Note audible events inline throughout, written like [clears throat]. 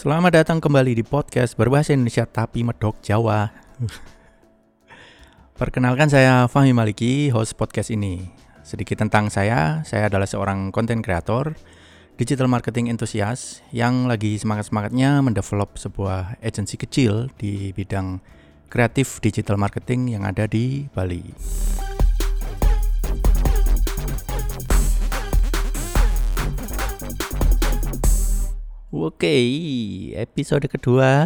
Selamat datang kembali di podcast berbahasa Indonesia tapi medok Jawa. [laughs] Perkenalkan saya Fahmi Maliki, host podcast ini. Sedikit tentang saya, saya adalah seorang konten kreator, digital marketing entusias yang lagi semangat-semangatnya mendevelop sebuah agensi kecil di bidang kreatif digital marketing yang ada di Bali. Oke, episode kedua.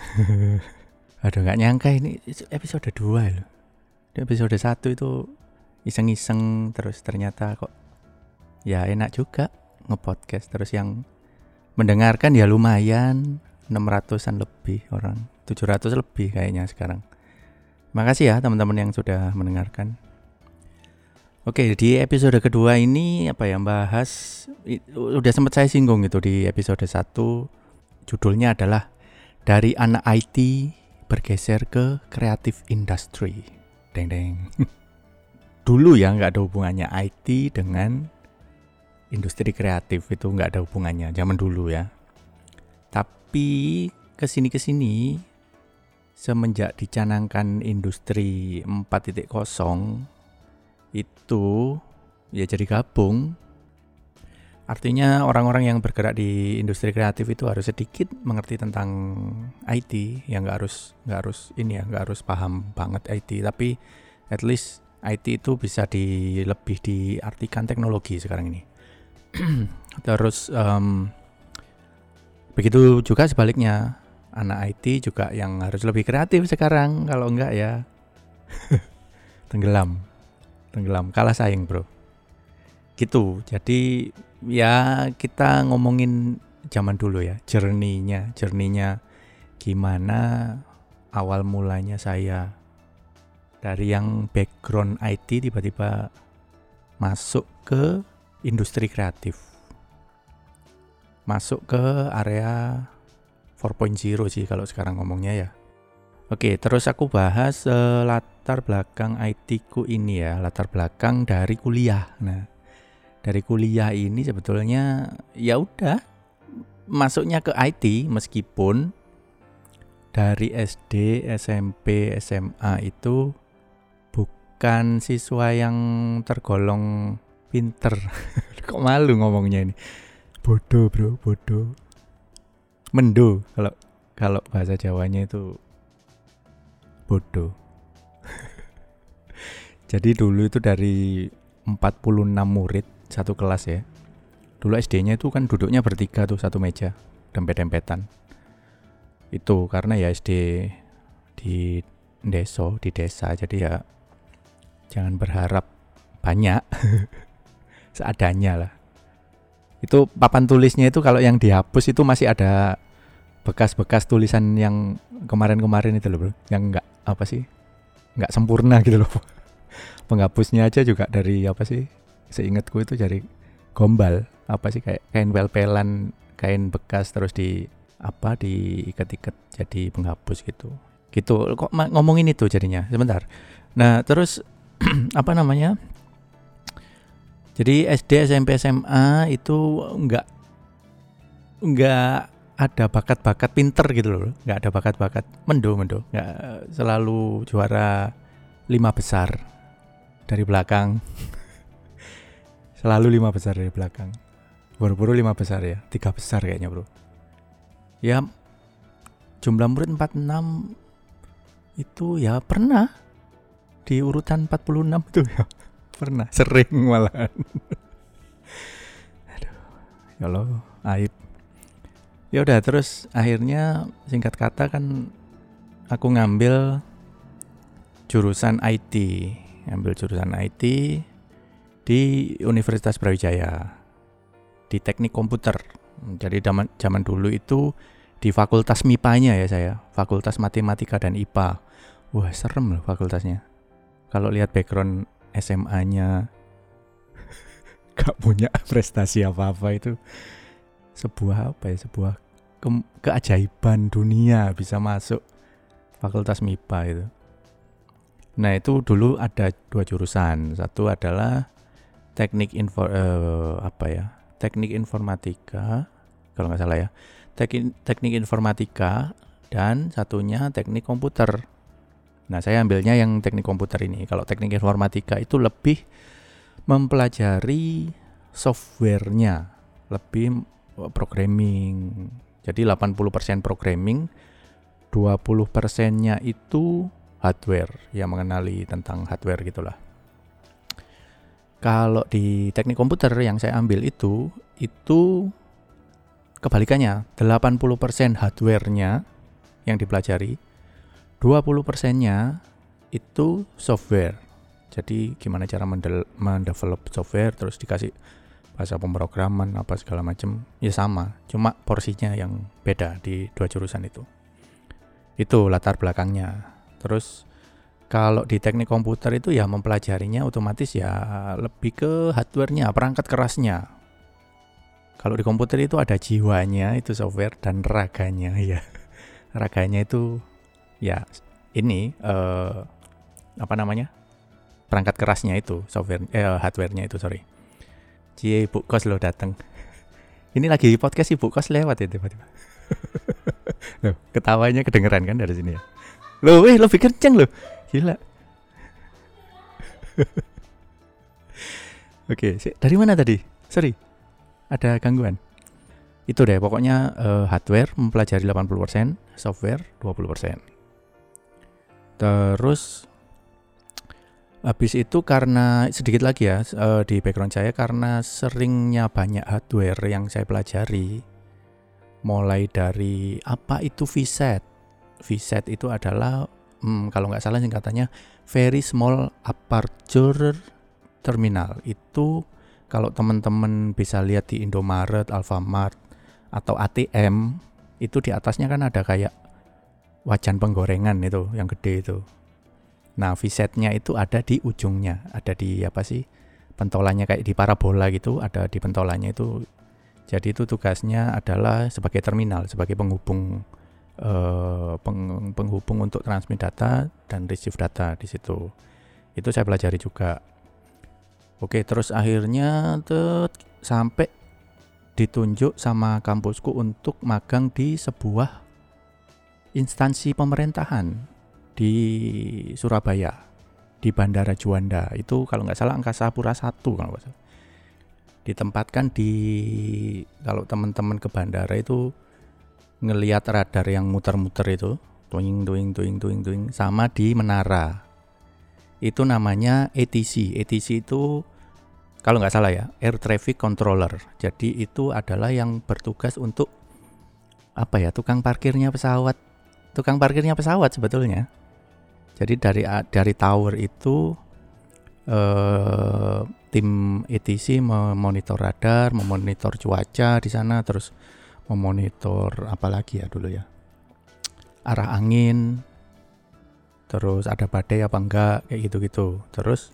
[laughs] Aduh, nggak nyangka ini episode dua loh. Di episode satu itu iseng-iseng terus ternyata kok ya enak juga ngepodcast. Terus yang mendengarkan ya lumayan 600-an lebih orang. 700 lebih kayaknya sekarang. Makasih ya teman-teman yang sudah mendengarkan Oke, di episode kedua ini apa ya bahas udah sempat saya singgung itu di episode 1 judulnya adalah dari anak IT bergeser ke kreatif industry. Deng deng. [laughs] Dulu ya nggak ada hubungannya IT dengan industri kreatif itu nggak ada hubungannya zaman dulu ya. Tapi ke sini ke sini semenjak dicanangkan industri 4.0 itu ya jadi gabung. Artinya orang-orang yang bergerak di industri kreatif itu harus sedikit mengerti tentang IT, yang nggak harus nggak harus ini ya nggak harus paham banget IT, tapi at least IT itu bisa di lebih diartikan teknologi sekarang ini. [clears throat] Terus um, begitu juga sebaliknya anak IT juga yang harus lebih kreatif sekarang kalau enggak ya [laughs] tenggelam tenggelam. Kalah saing bro. Gitu. Jadi ya kita ngomongin zaman dulu ya jerninya jerninya gimana awal mulanya saya dari yang background IT tiba-tiba masuk ke industri kreatif. Masuk ke area 4.0 sih kalau sekarang ngomongnya ya. Oke, terus aku bahas uh, latar belakang IT ku ini ya, latar belakang dari kuliah. Nah, dari kuliah ini sebetulnya ya udah masuknya ke IT meskipun dari SD, SMP, SMA itu bukan siswa yang tergolong pinter. [laughs] Kok malu ngomongnya ini? Bodoh, Bro, bodoh. Mendo kalau kalau bahasa Jawanya itu bodoh. Jadi dulu itu dari 46 murid satu kelas ya. Dulu SD-nya itu kan duduknya bertiga tuh satu meja, dempet-dempetan. Itu karena ya SD di deso, di desa, jadi ya jangan berharap banyak. [laughs] Seadanya lah. Itu papan tulisnya itu kalau yang dihapus itu masih ada bekas-bekas tulisan yang kemarin-kemarin itu loh bro yang enggak apa sih nggak sempurna gitu loh penghapusnya aja juga dari apa sih? Seingatku itu dari gombal. Apa sih kayak kain pel-pelan kain bekas terus di apa diikat-ikat jadi penghapus gitu. Gitu. Kok ngomongin itu jadinya? Sebentar. Nah terus [clears throat] apa namanya? Jadi SD SMP SMA itu nggak nggak ada bakat-bakat pinter gitu loh. Nggak ada bakat-bakat mendo mendo nggak selalu juara lima besar dari belakang. Selalu lima besar dari belakang. Buru-buru lima besar ya. Tiga besar kayaknya bro. Ya jumlah murid 46 itu ya pernah. Di urutan 46 itu ya. [laughs] Pernah sering malahan. Aduh ya Allah aib. Ya udah terus akhirnya singkat kata kan aku ngambil jurusan IT ngambil jurusan IT di Universitas Brawijaya di teknik komputer. Jadi zaman zaman dulu itu di fakultas MIPA-nya ya saya. Fakultas matematika dan IPA wah serem loh fakultasnya. Kalau lihat background SMA-nya [laughs] gak punya prestasi apa-apa itu. Sebuah apa ya sebuah ke keajaiban dunia bisa masuk fakultas MIPA itu. Nah itu dulu ada dua jurusan. Satu adalah teknik info uh, apa ya teknik informatika kalau nggak salah ya. Teknik, teknik informatika dan satunya teknik komputer. Nah, saya ambilnya yang teknik komputer ini. Kalau teknik informatika itu lebih mempelajari softwarenya, lebih programming. Jadi 80% programming, 20 persennya itu hardware, yang mengenali tentang hardware gitulah. Kalau di teknik komputer yang saya ambil itu, itu kebalikannya, 80% hardware-nya yang dipelajari, 20 persennya itu software. Jadi gimana cara mendevelop software terus dikasih bahasa pemrograman apa segala macam ya sama cuma porsinya yang beda di dua jurusan itu itu latar belakangnya terus kalau di teknik komputer itu ya mempelajarinya otomatis ya lebih ke hardwarenya perangkat kerasnya kalau di komputer itu ada jiwanya itu software dan raganya [laughs] ya raganya itu ya ini uh, apa namanya perangkat kerasnya itu software eh, hardwarenya itu sorry Cie ibu kos lo datang. [laughs] Ini lagi podcast ibu kos lewat ya tiba-tiba. [laughs] ketawanya kedengeran kan dari sini ya. Loh, eh lebih kenceng loh. Gila. Oke, dari mana tadi? Sorry. Ada gangguan. Itu deh, pokoknya uh, hardware mempelajari 80%, software 20%. Terus Habis itu karena sedikit lagi ya uh, di background saya karena seringnya banyak hardware yang saya pelajari mulai dari apa itu VSET. VSET itu adalah hmm, kalau nggak salah singkatannya Very Small Aperture Terminal. Itu kalau teman-teman bisa lihat di Indomaret, Alfamart atau ATM itu di atasnya kan ada kayak wajan penggorengan itu yang gede itu Nah, visetnya itu ada di ujungnya, ada di apa sih? Pentolannya kayak di parabola gitu, ada di pentolannya itu. Jadi itu tugasnya adalah sebagai terminal, sebagai penghubung eh, peng, penghubung untuk transmit data dan receive data di situ. Itu saya pelajari juga. Oke, terus akhirnya tuh sampai ditunjuk sama kampusku untuk magang di sebuah instansi pemerintahan di Surabaya di Bandara Juanda itu kalau nggak salah angkasa pura satu kalau nggak salah ditempatkan di kalau teman-teman ke bandara itu ngelihat radar yang muter-muter itu tuing tuing tuing tuing tuing sama di menara. Itu namanya ATC ATC itu kalau nggak salah ya Air Traffic Controller. Jadi itu adalah yang bertugas untuk apa ya tukang parkirnya pesawat. Tukang parkirnya pesawat sebetulnya. Jadi dari dari tower itu eh, tim ETC memonitor radar, memonitor cuaca di sana, terus memonitor apa lagi ya dulu ya arah angin, terus ada badai apa enggak kayak gitu-gitu. Terus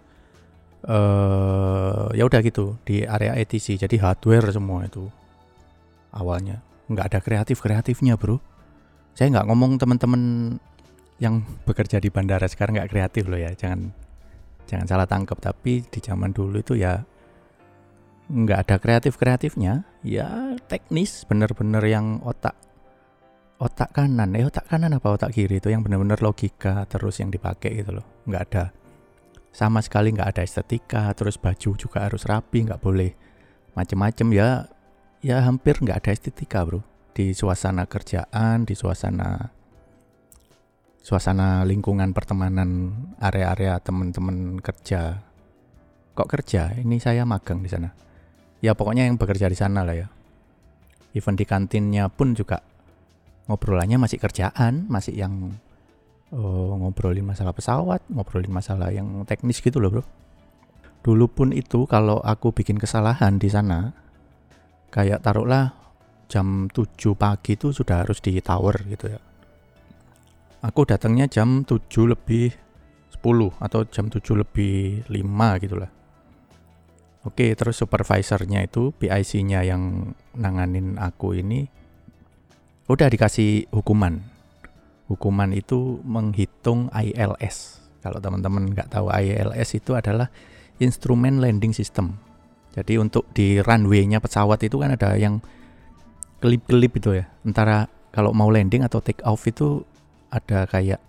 eh, ya udah gitu di area ETC. Jadi hardware semua itu awalnya nggak ada kreatif kreatifnya bro. Saya nggak ngomong teman-teman yang bekerja di bandara sekarang nggak kreatif loh ya jangan jangan salah tangkap tapi di zaman dulu itu ya nggak ada kreatif kreatifnya ya teknis bener-bener yang otak otak kanan eh otak kanan apa otak kiri itu yang bener-bener logika terus yang dipakai gitu loh nggak ada sama sekali nggak ada estetika terus baju juga harus rapi nggak boleh macem-macem ya ya hampir nggak ada estetika bro di suasana kerjaan di suasana suasana lingkungan pertemanan area-area teman-teman kerja. Kok kerja? Ini saya magang di sana. Ya pokoknya yang bekerja di sana lah ya. Even di kantinnya pun juga ngobrolannya masih kerjaan, masih yang oh, ngobrolin masalah pesawat, ngobrolin masalah yang teknis gitu loh bro. Dulu pun itu kalau aku bikin kesalahan di sana, kayak taruhlah jam 7 pagi itu sudah harus di tower gitu ya aku datangnya jam 7 lebih 10 atau jam 7 lebih 5 gitu lah. Oke, terus supervisornya itu PIC-nya yang nanganin aku ini udah dikasih hukuman. Hukuman itu menghitung ILS. Kalau teman-teman nggak tahu ILS itu adalah instrumen landing system. Jadi untuk di runway-nya pesawat itu kan ada yang kelip-kelip itu ya. Antara kalau mau landing atau take off itu ada kayak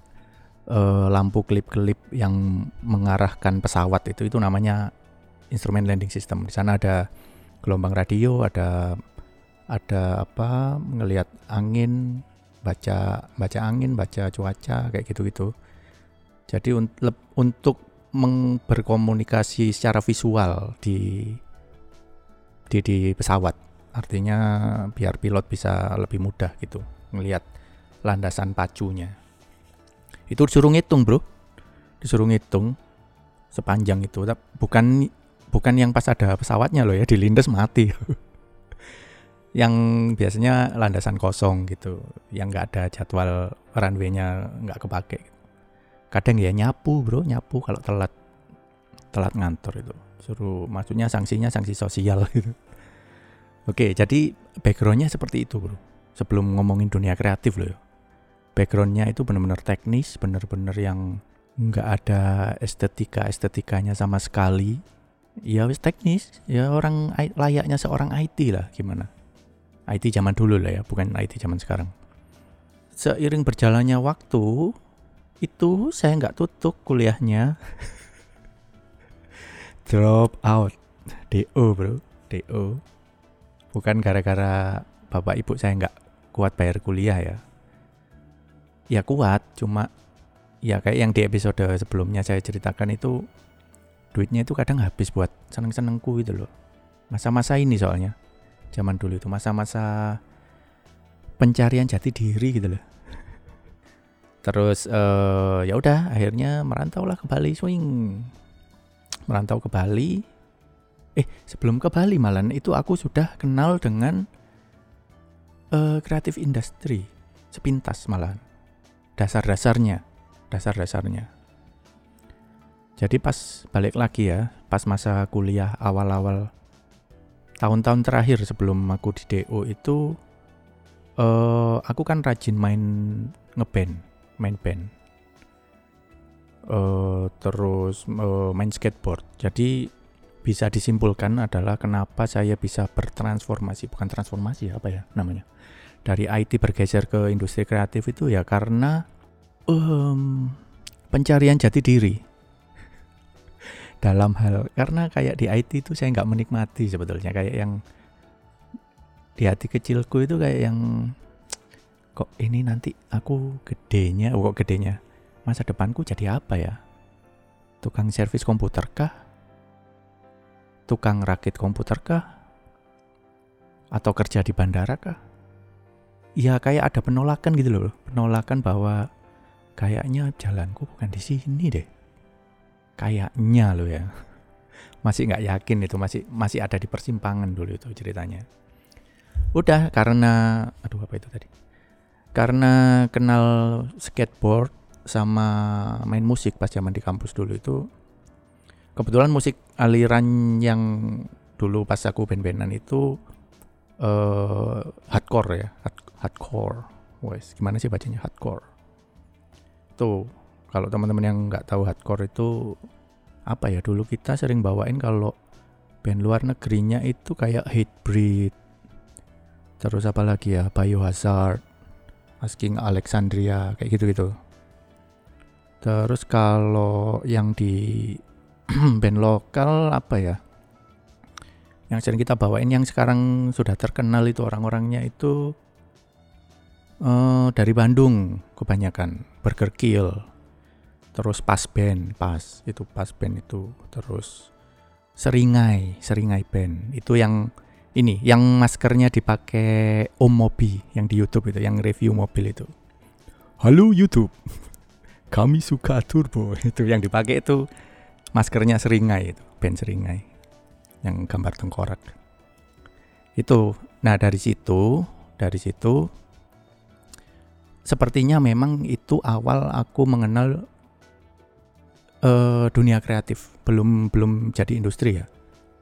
uh, lampu kelip-kelip yang mengarahkan pesawat itu itu namanya instrumen landing system. Di sana ada gelombang radio, ada ada apa ngelihat angin, baca baca angin, baca cuaca kayak gitu-gitu. Jadi un untuk berkomunikasi secara visual di di di pesawat. Artinya biar pilot bisa lebih mudah gitu ngelihat landasan pacunya. Itu disuruh ngitung, Bro. Disuruh ngitung sepanjang itu. Bukan bukan yang pas ada pesawatnya loh ya, dilindas mati. [laughs] yang biasanya landasan kosong gitu, yang nggak ada jadwal runway-nya nggak kepake. Kadang ya nyapu, Bro, nyapu kalau telat telat ngantor itu. Suruh maksudnya sanksinya sanksi sosial [laughs] gitu. Oke, jadi backgroundnya seperti itu bro. Sebelum ngomongin dunia kreatif loh. Ya. Backgroundnya itu benar-benar teknis, benar-benar yang nggak ada estetika estetikanya sama sekali. Ya wis teknis, ya orang layaknya seorang IT lah gimana. IT zaman dulu lah ya, bukan IT zaman sekarang. Seiring berjalannya waktu, itu saya nggak tutup kuliahnya. [laughs] Drop out. DO bro, DO bukan gara-gara bapak ibu saya nggak kuat bayar kuliah ya ya kuat cuma ya kayak yang di episode sebelumnya saya ceritakan itu duitnya itu kadang habis buat seneng-senengku gitu loh. Masa-masa ini soalnya zaman dulu itu masa-masa pencarian jati diri gitu loh. [laughs] Terus uh, ya udah akhirnya merantau lah ke Bali swing. Merantau ke Bali. Eh sebelum ke Bali malan itu aku sudah kenal dengan uh, kreatif industri sepintas malah dasar-dasarnya dasar-dasarnya jadi pas balik lagi ya pas masa kuliah awal-awal tahun-tahun terakhir sebelum aku di DO itu uh, aku kan rajin main ngeband main band uh, terus uh, main skateboard jadi bisa disimpulkan adalah kenapa saya bisa bertransformasi, bukan transformasi apa ya namanya. Dari IT bergeser ke industri kreatif itu ya karena um, pencarian jati diri. Dalam hal karena kayak di IT itu saya nggak menikmati sebetulnya kayak yang di hati kecilku itu kayak yang kok ini nanti aku gedenya, oh kok gedenya masa depanku jadi apa ya? Tukang servis komputer kah? tukang rakit komputer kah? Atau kerja di bandara kah? Ya kayak ada penolakan gitu loh, penolakan bahwa kayaknya jalanku bukan di sini deh. Kayaknya loh ya. Masih nggak yakin itu, masih masih ada di persimpangan dulu itu ceritanya. Udah karena aduh apa itu tadi? Karena kenal skateboard sama main musik pas zaman di kampus dulu itu kebetulan musik aliran yang dulu pas aku band-bandan itu uh, hardcore ya, hard, hardcore. Wes, gimana sih bacanya hardcore? Tuh, kalau teman-teman yang nggak tahu hardcore itu apa ya? Dulu kita sering bawain kalau band luar negerinya itu kayak Hatebreed. Terus apa lagi ya? Biohazard, Asking Alexandria, kayak gitu-gitu. Terus kalau yang di [clears throat] band lokal apa ya yang sering kita bawain yang sekarang sudah terkenal itu orang-orangnya itu uh, dari Bandung kebanyakan Burger Kill terus pas band pas itu pas band itu terus seringai seringai band. Itu yang ini yang maskernya dipakai Om Mobi yang di YouTube itu yang review mobil itu. Halo YouTube [laughs] kami suka turbo. [laughs] Itu yang dipakai itu maskernya seringai itu band seringai yang gambar tengkorak. Itu nah dari situ dari situ sepertinya memang itu awal aku mengenal uh, dunia kreatif. Belum belum jadi industri ya.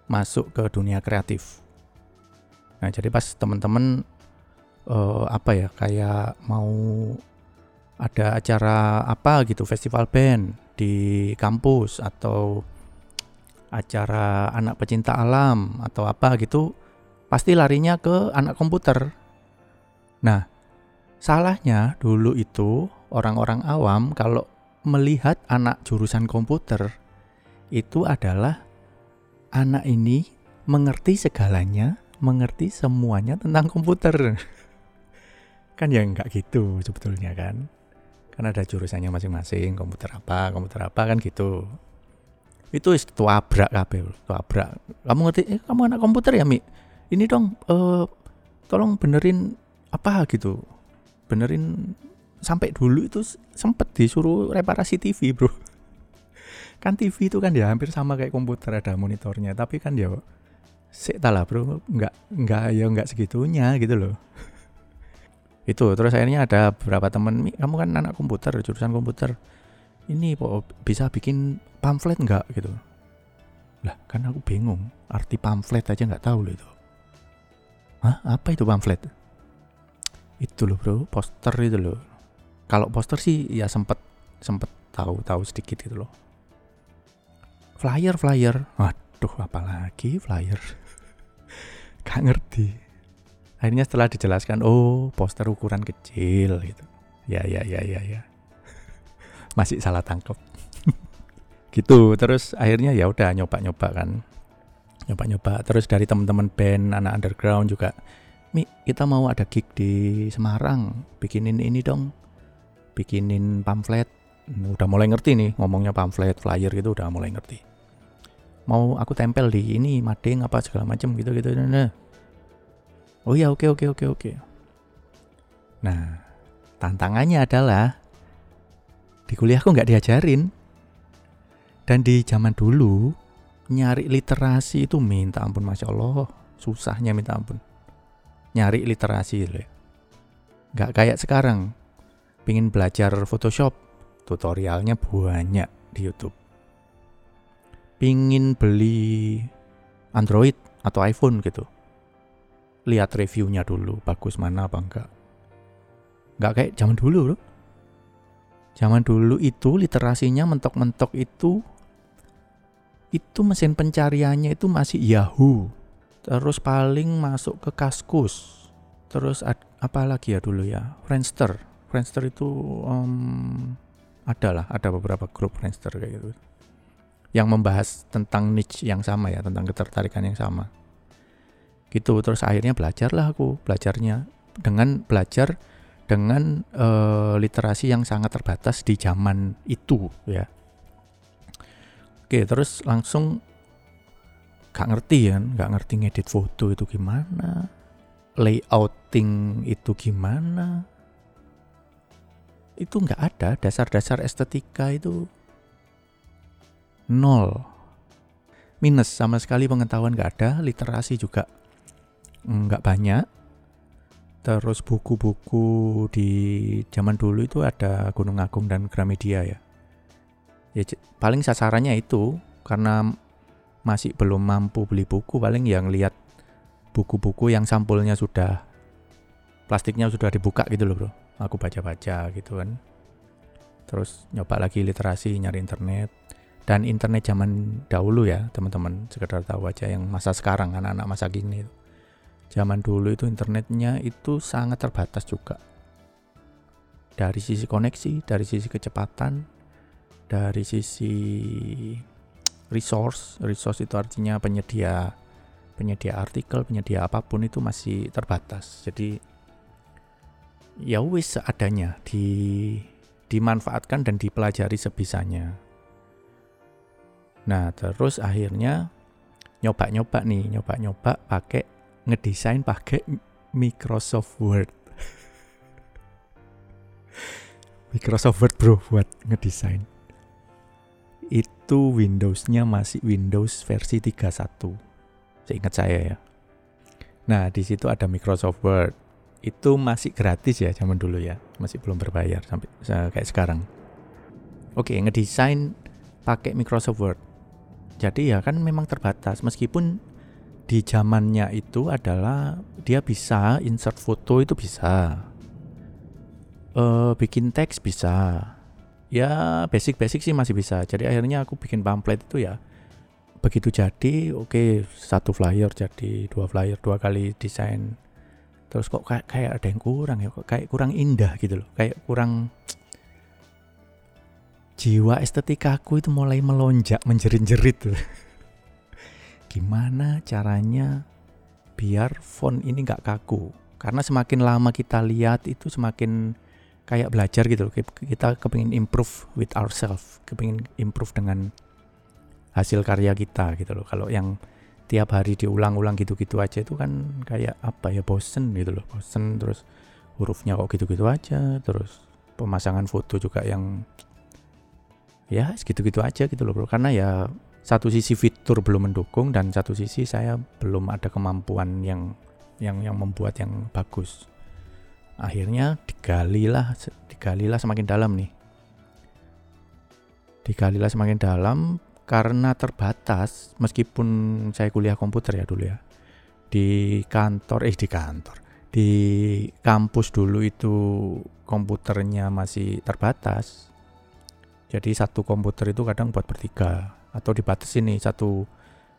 Masuk ke dunia kreatif. Nah jadi pas teman-teman uh, apa ya kayak mau ada acara apa gitu festival band di kampus atau acara anak pecinta alam atau apa gitu pasti larinya ke anak komputer. Nah, salahnya dulu itu orang-orang awam kalau melihat anak jurusan komputer itu adalah anak ini mengerti segalanya, mengerti semuanya tentang komputer. [laughs] kan ya nggak gitu sebetulnya kan. Kan ada jurusannya masing-masing, komputer apa, komputer apa kan gitu. Itu tuabrak kabeh, tuabrak. Kamu ngerti, eh, kamu anak komputer ya, Mi? Ini dong uh, tolong benerin apa gitu. Benerin sampai dulu itu sempet disuruh reparasi TV bro. [laughs] Kan TV itu kan ya hampir sama kayak komputer ada monitornya. Tapi kan ya sih lah bro. Nggak nggak ya nggak segitunya gitu loh. [laughs] Itu terus akhirnya ada beberapa temen kamu kan anak komputer jurusan komputer. Ini kok bisa bikin pamflet nggak? Gitu. Lah kan aku bingung. Arti pamflet aja nggak tahu loh itu. Hah? Apa itu pamflet? Itu loh bro. Poster itu loh kalau poster sih ya sempet sempet tahu tahu sedikit gitu loh. Flyer flyer. Waduh apalagi flyer? [laughs] Gak ngerti. Akhirnya setelah dijelaskan oh poster ukuran kecil gitu. Ya ya ya ya ya. [laughs] Masih salah tangkap [laughs] gitu terus akhirnya ya udah nyoba nyoba kan. Nyoba nyoba terus dari teman-teman band anak underground juga Mi kita mau ada gig di Semarang. Bikinin ini dong bikinin pamflet. Udah mulai ngerti nih ngomongnya pamflet flyer gitu udah mulai ngerti. Mau aku tempel di ini mading apa segala macam gitu gitu nah oh ya oke oke oke oke. Nah tantangannya adalah di kuliahku nggak diajarin. Dan di zaman dulu nyari literasi itu minta ampun masya Allah susahnya minta ampun. Nyari literasi loh nggak kayak sekarang Pengen belajar Photoshop, tutorialnya banyak di YouTube. Pingin beli Android atau iPhone gitu. Lihat reviewnya dulu, bagus mana apa enggak. Enggak kayak zaman dulu loh. Zaman dulu itu literasinya mentok-mentok itu itu mesin pencariannya itu masih Yahoo. Terus paling masuk ke Kaskus. Terus apa lagi ya dulu ya? Friendster. Friendster itu um, ada lah, ada beberapa grup Friendster kayak gitu yang membahas tentang niche yang sama ya, tentang ketertarikan yang sama. Gitu, terus akhirnya belajar lah aku, belajarnya dengan belajar dengan uh, literasi yang sangat terbatas di zaman itu ya. Oke, terus langsung gak ngerti kan, gak ngerti ngedit foto itu gimana, layouting itu gimana, itu nggak ada. Dasar-dasar estetika itu nol. Minus sama sekali pengetahuan nggak ada. Literasi juga nggak banyak. Terus buku-buku di zaman dulu itu ada Gunung Agung dan Gramedia ya. Ya paling sasarannya itu karena masih belum mampu beli buku paling yang lihat buku-buku yang sampulnya sudah plastiknya sudah dibuka gitu loh bro aku baca-baca gitu kan. Terus nyoba lagi literasi nyari internet. Dan internet zaman dahulu ya teman-teman. Sekedar tahu aja yang masa sekarang anak-anak masa gini zaman dulu itu internetnya itu sangat terbatas juga. Dari sisi koneksi dari sisi kecepatan dari sisi resource. Resource itu artinya penyedia penyedia artikel penyedia apa pun itu masih terbatas. Jadi ya wis seadanya di dimanfaatkan dan dipelajari sebisanya. Nah, terus akhirnya nyoba-nyoba nih, nyoba-nyoba pakai ngedesain pakai Microsoft Word. [laughs] Microsoft Word bro buat ngedesain. Itu Windows-nya masih Windows versi 31. Seingat saya ya. Nah, di situ ada Microsoft Word itu masih gratis ya zaman dulu ya. Masih belum berbayar sampai kayak sekarang. Oke ngedesain pakai Microsoft Word. Jadi ya kan memang terbatas. Meskipun di zamannya itu adalah dia bisa insert foto itu bisa. Uh, bikin teks bisa. Ya basic-basic sih masih bisa. Jadi akhirnya aku bikin pamflet itu ya. Begitu jadi oke okay, satu flyer jadi dua flyer dua kali desain terus kok kayak, kayak ada yang kurang ya kok kayak kurang indah gitu loh. Kayak kurang jiwa estetika-aku itu mulai melonjak menjerit-jerit [laughs] gimana caranya biar font ini nggak kaku? Karena semakin lama kita lihat itu semakin kayak belajar gitu loh. Kita kepingin improve with ourselves kepingin improve dengan hasil karya kita gitu loh. Kalau yang tiap hari diulang-ulang gitu-gitu aja itu kan kayak apa ya bosen gitu loh bosen. Terus hurufnya kok gitu-gitu aja terus pemasangan foto juga yang ya segitu-gitu aja gitu loh bro. Karena ya satu sisi fitur belum mendukung dan satu sisi saya belum ada kemampuan yang yang yang membuat yang bagus. Akhirnya digalilah digalilah semakin dalam nih. Digalilah semakin dalam karena terbatas meskipun saya kuliah komputer ya dulu ya di kantor eh di kantor di kampus dulu itu komputernya masih terbatas. Jadi satu komputer itu kadang buat bertiga atau dibatasi nih satu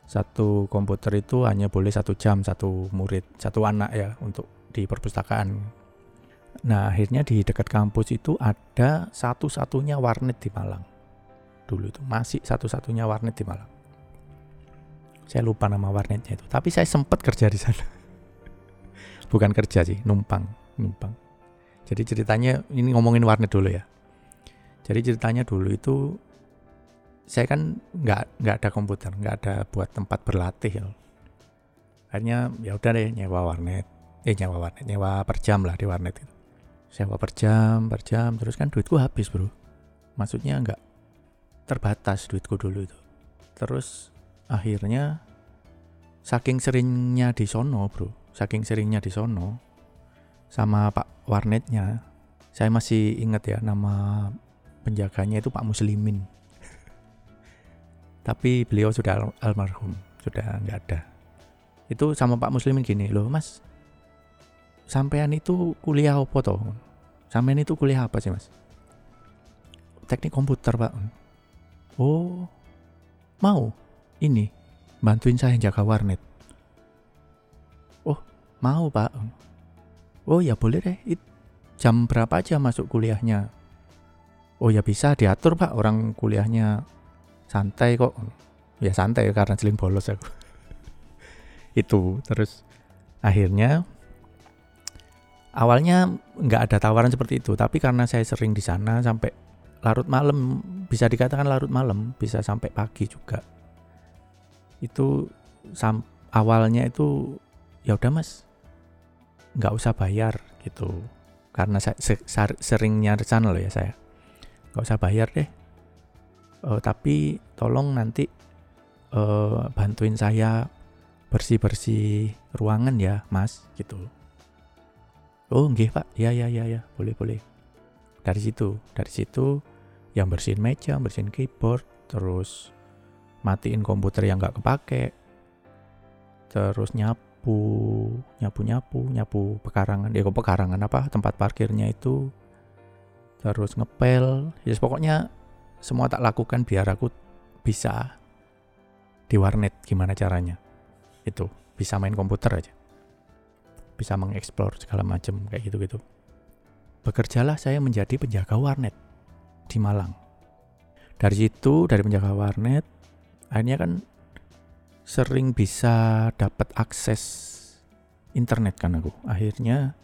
satu komputer itu hanya boleh satu jam satu murid satu anak ya untuk di perpustakaan. Nah akhirnya di dekat kampus itu ada satu-satunya warnet di Malang dulu itu masih satu-satunya warnet di Malang. Saya lupa nama warnetnya itu, tapi saya sempat kerja di sana. [laughs] Bukan kerja sih, numpang, numpang. Jadi ceritanya ini ngomongin warnet dulu ya. Jadi ceritanya dulu itu saya kan nggak nggak ada komputer, nggak ada buat tempat berlatih ya. Akhirnya ya udah deh nyewa warnet, eh nyewa warnet, nyewa per jam lah di warnet itu. Sewa per jam, per jam, terus kan duitku habis bro. Maksudnya nggak terbatas duitku dulu itu. Terus akhirnya saking seringnya di sono bro saking seringnya di sono sama pak warnetnya saya masih ingat ya nama penjaganya itu Pak Muslimin. [laughs] Tapi beliau sudah al almarhum sudah nggak ada. Itu sama Pak Muslimin gini loh mas sampean itu kuliah apa toh? Sampean itu kuliah apa sih mas? Teknik komputer pak Oh, mau ini bantuin saya jaga warnet. Oh, mau pak. Oh ya boleh deh. It, jam berapa aja masuk kuliahnya? Oh ya bisa diatur pak. Orang kuliahnya santai kok. Ya santai karena seling bolos aku. [laughs] Itu terus akhirnya awalnya nggak ada tawaran seperti itu tapi karena saya sering di sana sampai larut malam bisa dikatakan larut malam bisa sampai pagi juga. Itu sam awalnya itu ya udah mas. Nggak usah bayar gitu. Karena saya se seringnya sana loh ya saya. Nggak usah bayar deh. Uh, tapi tolong nanti uh, bantuin saya bersih bersih ruangan ya mas gitu. Oh nggih pak. Ya ya ya ya. Boleh boleh. Dari situ dari situ yang bersihin meja, bersihin keyboard, terus matiin komputer yang nggak kepake, terus nyapu, nyapu nyapu, nyapu pekarangan, ya kok pekarangan apa? Tempat parkirnya itu, terus ngepel, ya yes, pokoknya semua tak lakukan biar aku bisa di warnet gimana caranya, itu bisa main komputer aja, bisa mengeksplor segala macam kayak gitu gitu. Bekerjalah saya menjadi penjaga warnet di Malang. Dari situ, dari penjaga warnet, akhirnya kan sering bisa dapat akses internet kan aku. Akhirnya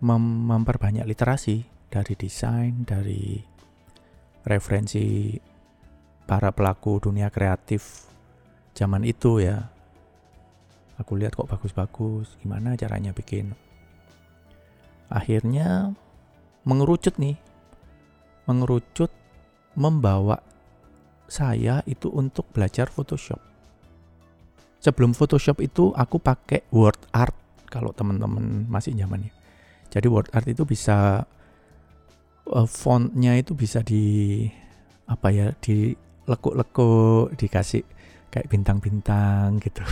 mem memperbanyak literasi dari desain, dari referensi para pelaku dunia kreatif zaman itu ya. Aku lihat kok bagus-bagus, gimana caranya bikin. Akhirnya mengerucut nih mengerucut membawa saya itu untuk belajar Photoshop. Sebelum Photoshop itu aku pakai Word Art kalau teman-teman masih zamannya. Jadi Word Art itu bisa uh, fontnya itu bisa di apa ya di lekuk-lekuk dikasih kayak bintang-bintang gitu.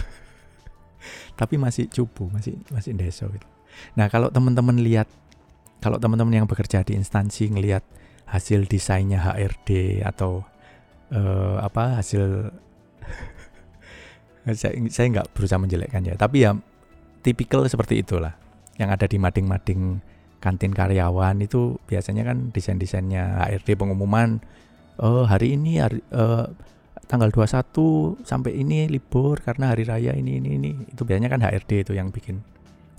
[laughs] Tapi masih cupu, masih masih deso gitu. Nah, kalau teman-teman lihat kalau teman-teman yang bekerja di instansi ngelihat hasil desainnya HRD atau uh, apa hasil [laughs] saya saya nggak berusaha menjelekkan ya tapi ya tipikal seperti itulah. Yang ada di mading-mading kantin karyawan itu biasanya kan desain-desainnya HRD pengumuman oh hari ini hari, uh, tanggal 21 sampai ini libur karena hari raya ini ini ini. Itu biasanya kan HRD itu yang bikin.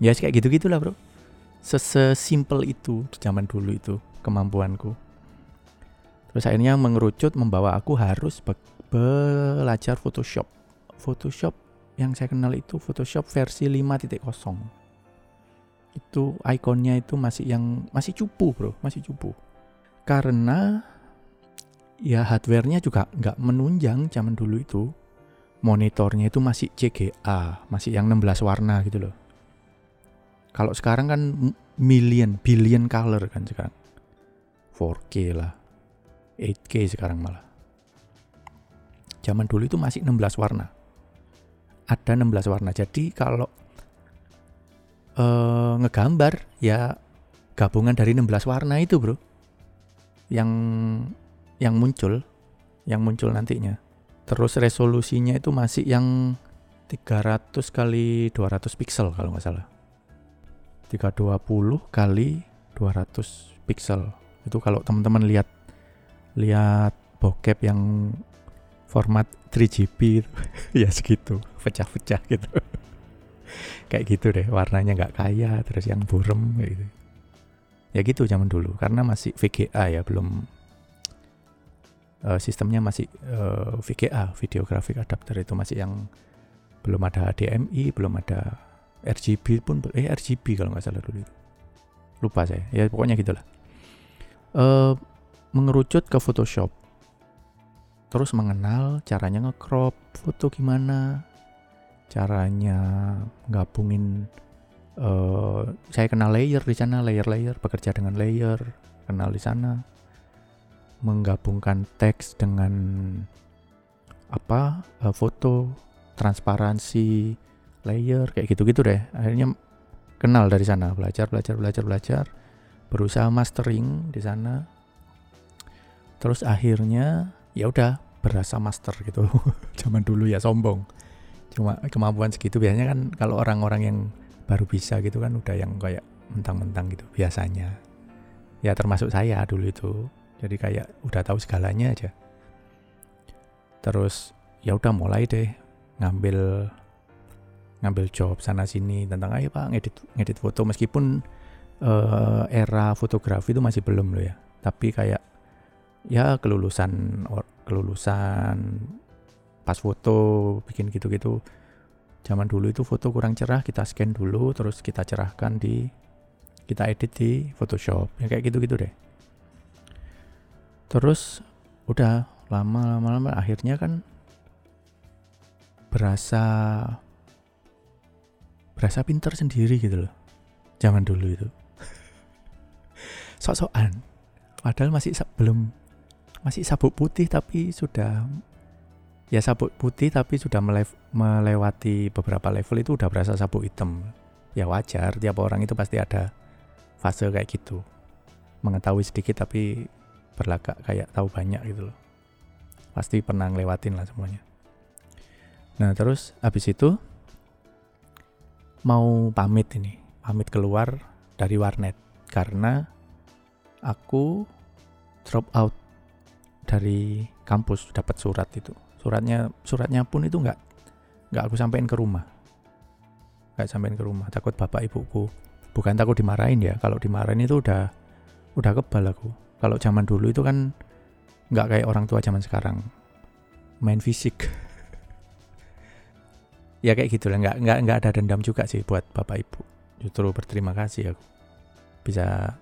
Ya kayak gitu gitulah bro. Sesimpel itu di zaman dulu itu kemampuanku terus akhirnya mengerucut membawa aku harus be belajar Photoshop. Photoshop yang saya kenal itu Photoshop versi 5.0 itu ikonnya itu masih yang masih cupu bro masih cupu. Karena ya hardwarenya juga nggak menunjang zaman dulu itu. Monitornya itu masih CGA masih yang 16 warna gitu loh. Kalau sekarang kan million billion color kan sekarang. 4K lah 8K sekarang malah. Zaman dulu itu masih 16 warna. Ada 16 warna. Jadi kalau uh, ngegambar ya gabungan dari 16 warna itu bro. Yang yang muncul yang muncul nantinya. Terus resolusinya itu masih yang 300 kali 200 pixel kalau nggak salah. 320 kali 200 pixel itu kalau teman-teman lihat lihat bokep yang format 3GP [laughs] ya segitu. Pecah-pecah gitu. [laughs] Kayak gitu deh warnanya nggak kaya terus yang burem gitu. Ya gitu zaman dulu karena masih VGA ya belum uh, sistemnya masih uh, VGA video graphic adapter itu masih yang belum ada HDMI belum ada RGB pun eh RGB kalau nggak salah dulu lupa saya. Ya pokoknya gitulah. Uh, mengerucut ke Photoshop. Terus mengenal caranya ngecrop foto gimana caranya gabungin uh, saya kenal layer di sana layer-layer bekerja dengan layer kenal di sana. Menggabungkan teks dengan apa uh, foto transparansi layer kayak gitu-gitu deh. Akhirnya kenal dari sana belajar belajar belajar belajar. Berusaha mastering di sana terus akhirnya ya udah berasa master gitu. [laughs] Zaman dulu ya sombong. Cuma kemampuan segitu biasanya kan kalau orang-orang yang baru bisa gitu kan udah yang kayak mentang-mentang gitu biasanya. Ya termasuk saya dulu itu. Jadi kayak udah tahu segalanya aja. Terus ya udah mulai deh ngambil ngambil job sana sini tentang ayo pak ngedit ngedit foto. Meskipun uh, era fotografi itu masih belum loh ya. Tapi kayak ya kelulusan kelulusan pas foto bikin gitu-gitu. Zaman dulu itu foto kurang cerah kita scan dulu terus kita cerahkan di kita edit di Photoshop. Ya kayak gitu-gitu deh. Terus udah lama lama akhirnya kan berasa berasa pinter sendiri gitu loh zaman dulu itu. [laughs] Sok-sokan. Padahal masih belum masih sabuk putih tapi sudah ya sabuk putih tapi sudah melewati beberapa level itu udah berasa sabuk hitam. Ya wajar tiap orang itu pasti ada fase kayak gitu. Mengetahui sedikit tapi berlagak kayak tahu banyak gitu loh. Pasti pernah ngelewatin lah semuanya. Nah terus habis itu mau pamit ini pamit keluar dari warnet. Karena aku drop out dari kampus dapat surat itu suratnya suratnya pun itu nggak nggak aku sampein ke rumah nggak sampein ke rumah takut bapak ibuku bukan takut dimarahin ya kalau dimarahin itu udah udah kebal aku kalau zaman dulu itu kan nggak kayak orang tua zaman sekarang main fisik. [laughs] ya kayak gitu lah, nggak nggak nggak ada dendam juga sih buat bapak ibu. Justru berterima kasih aku bisa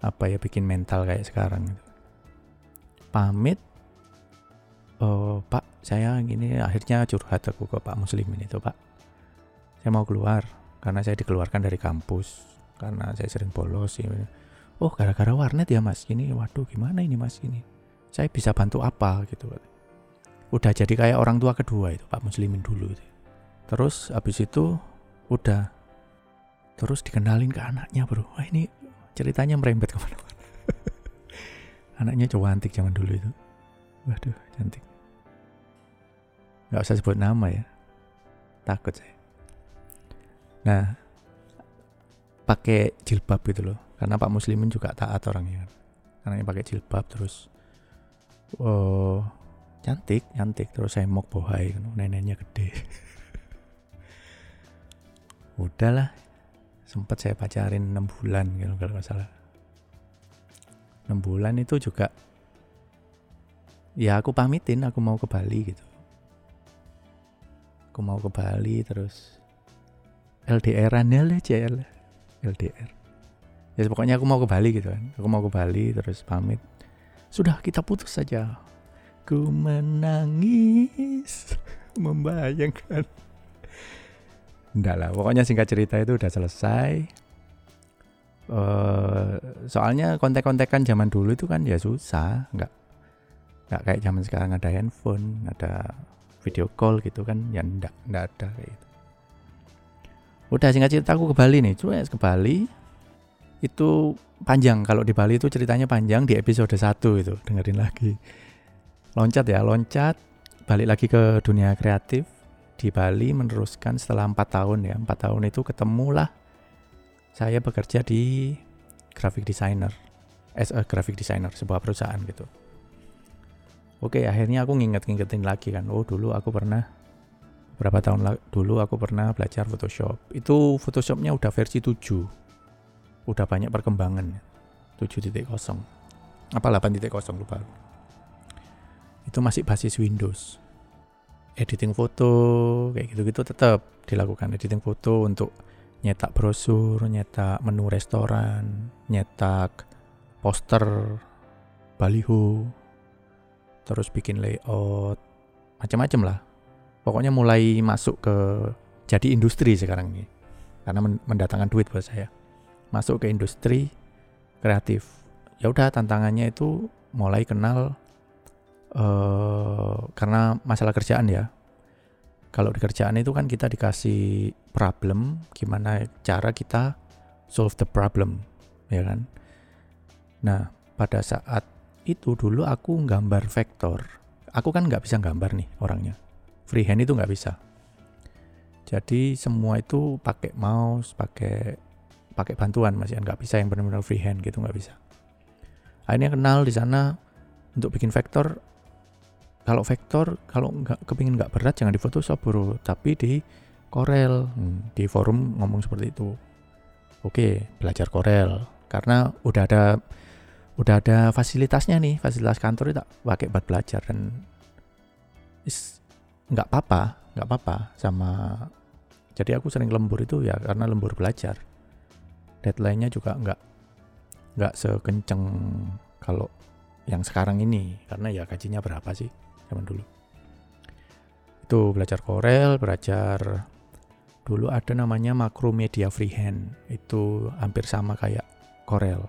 apa ya bikin mental kayak sekarang. Gitu. Pamit, oh, Pak, saya gini akhirnya curhat aku ke Pak Muslimin itu Pak. Saya mau keluar karena saya dikeluarkan dari kampus karena saya sering bolos. Ya oh gara-gara warnet ya mas ini waduh gimana ini mas ini saya bisa bantu apa gitu udah jadi kayak orang tua kedua itu Pak Muslimin dulu itu. terus habis itu udah terus dikenalin ke anaknya bro wah ini ceritanya merembet ke mana-mana anaknya cowok antik zaman dulu itu waduh cantik nggak usah sebut nama ya takut saya Nah, pakai jilbab gitu loh. Karena Pak Muslimin juga taat orangnya. Karena pakai jilbab terus oh cantik, cantik terus saya mau bohai kan neneknya gede. [laughs] Udahlah. Sempat saya pacarin 6 bulan gitu kalau nggak salah. 6 bulan itu juga ya aku pamitin aku mau ke Bali gitu. Aku mau ke Bali terus LDR-an ya lah LDR ya pokoknya aku mau ke Bali gitu kan. Aku mau ke Bali terus pamit. Sudah kita putus saja. Ku menangis [laughs] membayangkan. Enggak lah pokoknya singkat cerita itu udah selesai uh, soalnya kontek-kontekan zaman dulu itu kan ya susah nggak nggak kayak zaman sekarang ada handphone ada video call gitu kan ya enggak enggak ada kayak gitu. Udah singkat cerita aku ke Bali nih. Cuma ke Bali itu panjang. Kalau di Bali itu ceritanya panjang di episode 1 itu. Dengerin lagi. Loncat ya loncat. Balik lagi ke dunia kreatif. Di Bali meneruskan setelah empat tahun ya. Empat tahun itu ketemulah saya bekerja di graphic designer as a graphic designer sebuah perusahaan gitu oke akhirnya aku nginget-ngingetin lagi kan oh dulu aku pernah berapa tahun dulu aku pernah belajar Photoshop. Itu Photoshopnya udah versi 7. Udah banyak perkembangan. 7.0. Apa 8.0 lupa. Itu masih basis Windows. Editing foto kayak gitu-gitu tetap dilakukan editing foto untuk nyetak brosur, nyetak menu restoran, nyetak poster, baliho, terus bikin layout, macam-macam lah. Pokoknya mulai masuk ke jadi industri sekarang ini. Karena mendatangkan duit buat saya. Masuk ke industri kreatif. Ya udah tantangannya itu mulai kenal uh, karena masalah kerjaan ya kalau di kerjaan itu kan kita dikasih problem gimana cara kita solve the problem ya kan? Nah pada saat itu dulu aku gambar vektor. Aku kan nggak bisa gambar nih orangnya. Freehand itu nggak bisa. Jadi semua itu pakai mouse pakai pakai bantuan masih nggak bisa yang benar-benar freehand gitu nggak bisa. Akhirnya kenal di sana untuk bikin vektor kalau vektor kalau nggak kepingin nggak berat jangan di Photoshop bro. Tapi di Corel. Hmm, di forum ngomong seperti itu. Oke belajar Corel. Karena udah ada udah ada fasilitasnya nih. Fasilitas kantor itu pakai buat belajar. Dan nggak apa-apa nggak apa-apa sama jadi aku sering lembur itu ya karena lembur belajar. Deadline-nya juga nggak nggak sekenceng kalau yang sekarang ini. Karena ya gajinya berapa sih zaman dulu. Itu belajar Corel belajar dulu ada namanya Macromedia Freehand. Itu hampir sama kayak Corel.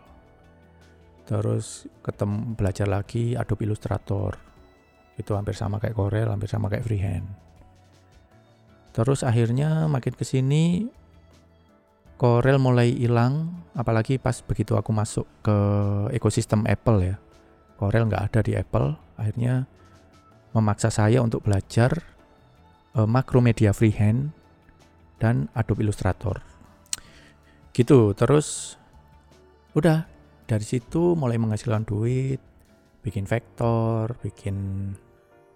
Terus ketemu belajar lagi Adobe Illustrator. Itu hampir sama kayak Corel hampir sama kayak freehand. Terus akhirnya makin ke sini Corel mulai hilang apalagi pas begitu aku masuk ke ekosistem Apple ya. Corel nggak ada di Apple akhirnya memaksa saya untuk belajar uh, Macromedia Freehand dan Adobe Illustrator gitu terus udah dari situ mulai menghasilkan duit bikin vektor, bikin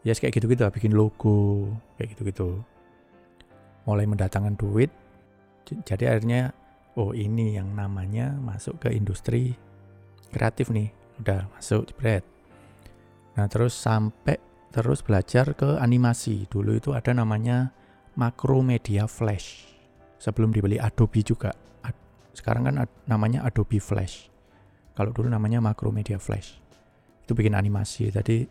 ya yes, kayak gitu-gitu bikin logo, kayak gitu-gitu. Mulai mendatangkan duit. Jadi akhirnya oh ini yang namanya masuk ke industri kreatif nih. Udah masuk jebret. Nah, terus sampai terus belajar ke animasi. Dulu itu ada namanya Macromedia Flash. Sebelum dibeli Adobe juga. Sekarang kan namanya Adobe Flash. Kalau dulu namanya Macromedia Flash itu bikin animasi tadi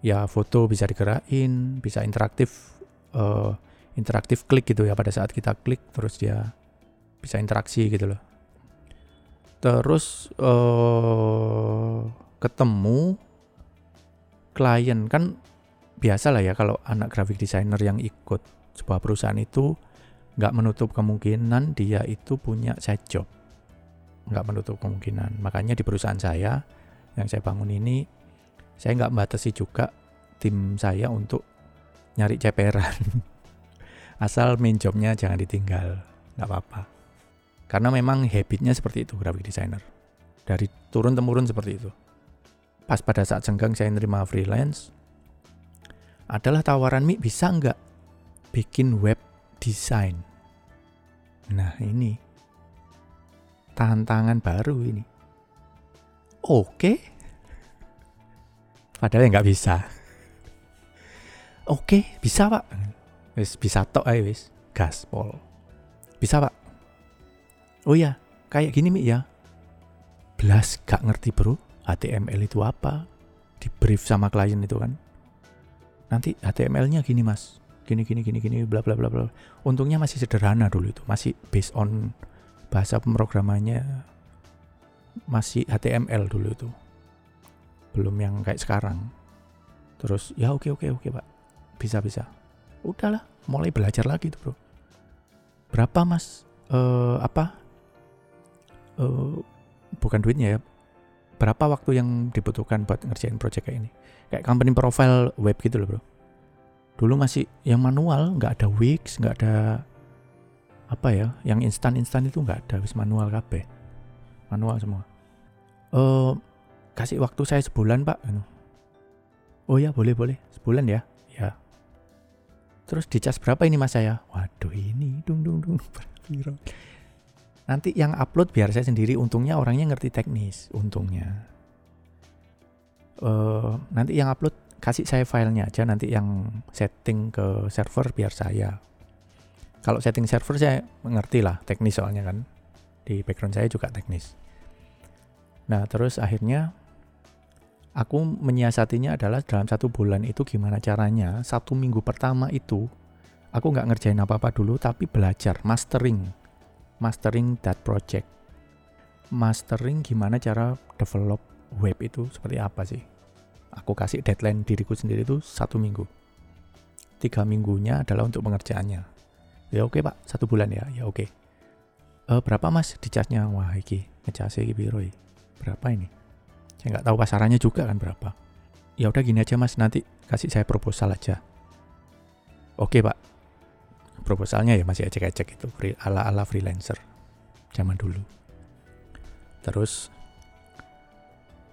ya foto bisa digerakin bisa interaktif uh, interaktif klik gitu ya pada saat kita klik terus dia bisa interaksi gitu loh terus uh, ketemu klien. Kan biasa lah ya kalau anak graphic designer yang ikut sebuah perusahaan itu nggak menutup kemungkinan dia itu punya side job. Nggak menutup kemungkinan. Makanya di perusahaan saya yang saya bangun ini saya nggak batasi juga tim saya untuk nyari ceperan. [laughs] Asal main jobnya jangan ditinggal nggak apa-apa. Karena memang habitnya seperti itu graphic designer. Dari turun temurun seperti itu pas pada saat senggang saya nerima freelance adalah tawaran Mi bisa nggak bikin web design? Nah ini tantangan baru ini. Oke. Padahal ya nggak bisa. Oke bisa pak. Wis bisa tok ayo wis. Gaspol bisa pak. Oh ya kayak gini Mi ya. Belas gak ngerti bro HTML itu apa? Di brief sama klien itu kan. Nanti HTML-nya gini mas. Gini gini gini gini bla bla bla bla. Untungnya masih sederhana dulu itu. Masih based on bahasa pemrogramannya. Masih HTML dulu itu. Belum yang kayak sekarang. Terus ya oke oke oke pak. Bisa bisa. Udahlah mulai belajar lagi tuh bro. Berapa mas? Uh, apa? Uh, bukan duitnya ya berapa waktu yang dibutuhkan buat ngerjain project kayak ini? Kayak company profile web gitu loh bro. Dulu masih yang manual nggak ada Wix nggak ada apa ya yang instan instan itu nggak ada wis manual KB manual semua. Uh, kasih waktu saya sebulan pak oh ya boleh boleh. Sebulan ya? Ya. Terus dicas berapa ini mas saya? Waduh ini dung dung dung [laughs] nanti yang upload biar saya sendiri. Untungnya orangnya ngerti teknis untungnya. Uh, nanti yang upload kasih saya filenya aja. Nanti yang setting ke server biar saya. Kalau setting server saya mengerti lah teknis soalnya kan. Di background saya juga teknis. Nah terus akhirnya aku menyiasatinya adalah dalam satu bulan itu gimana caranya satu minggu pertama itu aku nggak ngerjain apa-apa dulu tapi belajar mastering mastering that project. Mastering gimana cara develop web itu seperti apa sih? Aku kasih deadline diriku sendiri itu satu minggu. Tiga minggunya adalah untuk pengerjaannya. Ya oke pak, satu bulan ya, ya oke. E, berapa mas dicasnya? Wah iki, ngecasnya iki biro Berapa ini? Saya nggak tahu pasarannya juga kan berapa. Ya udah gini aja mas, nanti kasih saya proposal aja. Oke pak, proposalnya ya masih ecek-ecek itu ala-ala freelancer zaman dulu. Terus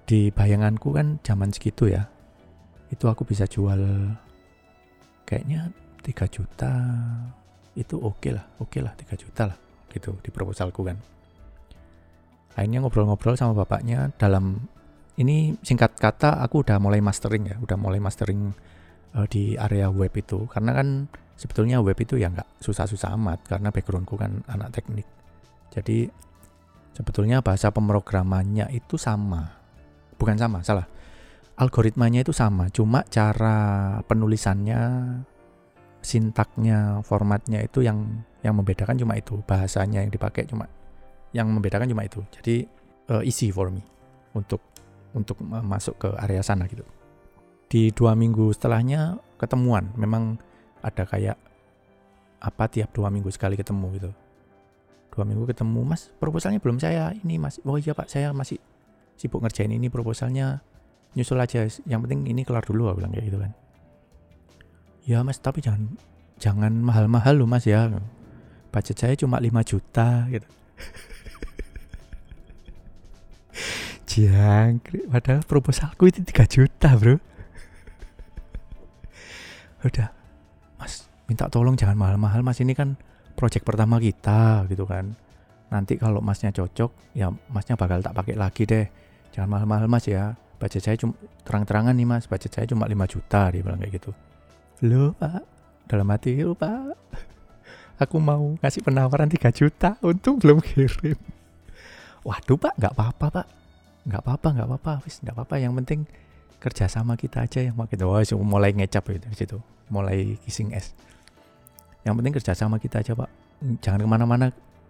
di bayanganku kan zaman segitu ya, itu aku bisa jual kayaknya 3 juta itu oke okay lah, oke okay lah 3 juta lah gitu di proposalku kan. Akhirnya ngobrol-ngobrol sama bapaknya dalam ini singkat kata aku udah mulai mastering ya, udah mulai mastering uh, di area web itu karena kan sebetulnya web itu ya nggak susah-susah amat karena backgroundku kan anak teknik. Jadi sebetulnya bahasa pemrogramannya itu sama. Bukan sama, salah. Algoritmanya itu sama, cuma cara penulisannya, sintaknya, formatnya itu yang yang membedakan cuma itu. Bahasanya yang dipakai cuma yang membedakan cuma itu. Jadi uh, easy for me untuk untuk masuk ke area sana gitu. Di dua minggu setelahnya ketemuan, memang ada kayak apa tiap dua minggu sekali ketemu gitu. Dua minggu ketemu mas proposalnya belum saya ini mas. Oh iya pak saya masih sibuk ngerjain ini proposalnya nyusul aja. Yang penting ini kelar dulu aku bilang kayak gitu kan. Ya mas tapi jangan jangan mahal-mahal loh mas ya. Budget saya cuma 5 juta gitu. [laughs] Jangkrik padahal proposalku itu 3 juta bro. Udah minta tolong jangan mahal-mahal mas. Ini kan project pertama kita gitu kan. Nanti kalau masnya cocok ya masnya bakal tak pakai lagi deh. Jangan mahal-mahal mas ya. Budget saya cuma terang-terangan nih mas. Budget saya cuma 5 juta dia bilang kayak gitu. Lo pak. Dalam hati lo pak. Aku mau kasih penawaran 3 juta untung belum kirim. Waduh pak nggak apa-apa pak. Nggak apa-apa nggak apa-apa wis nggak apa-apa. Yang penting kerjasama kita aja yang makin oh, mulai ngecap gitu situ. Mulai kissing es yang penting kerjasama kita aja pak. Jangan ke mana-mana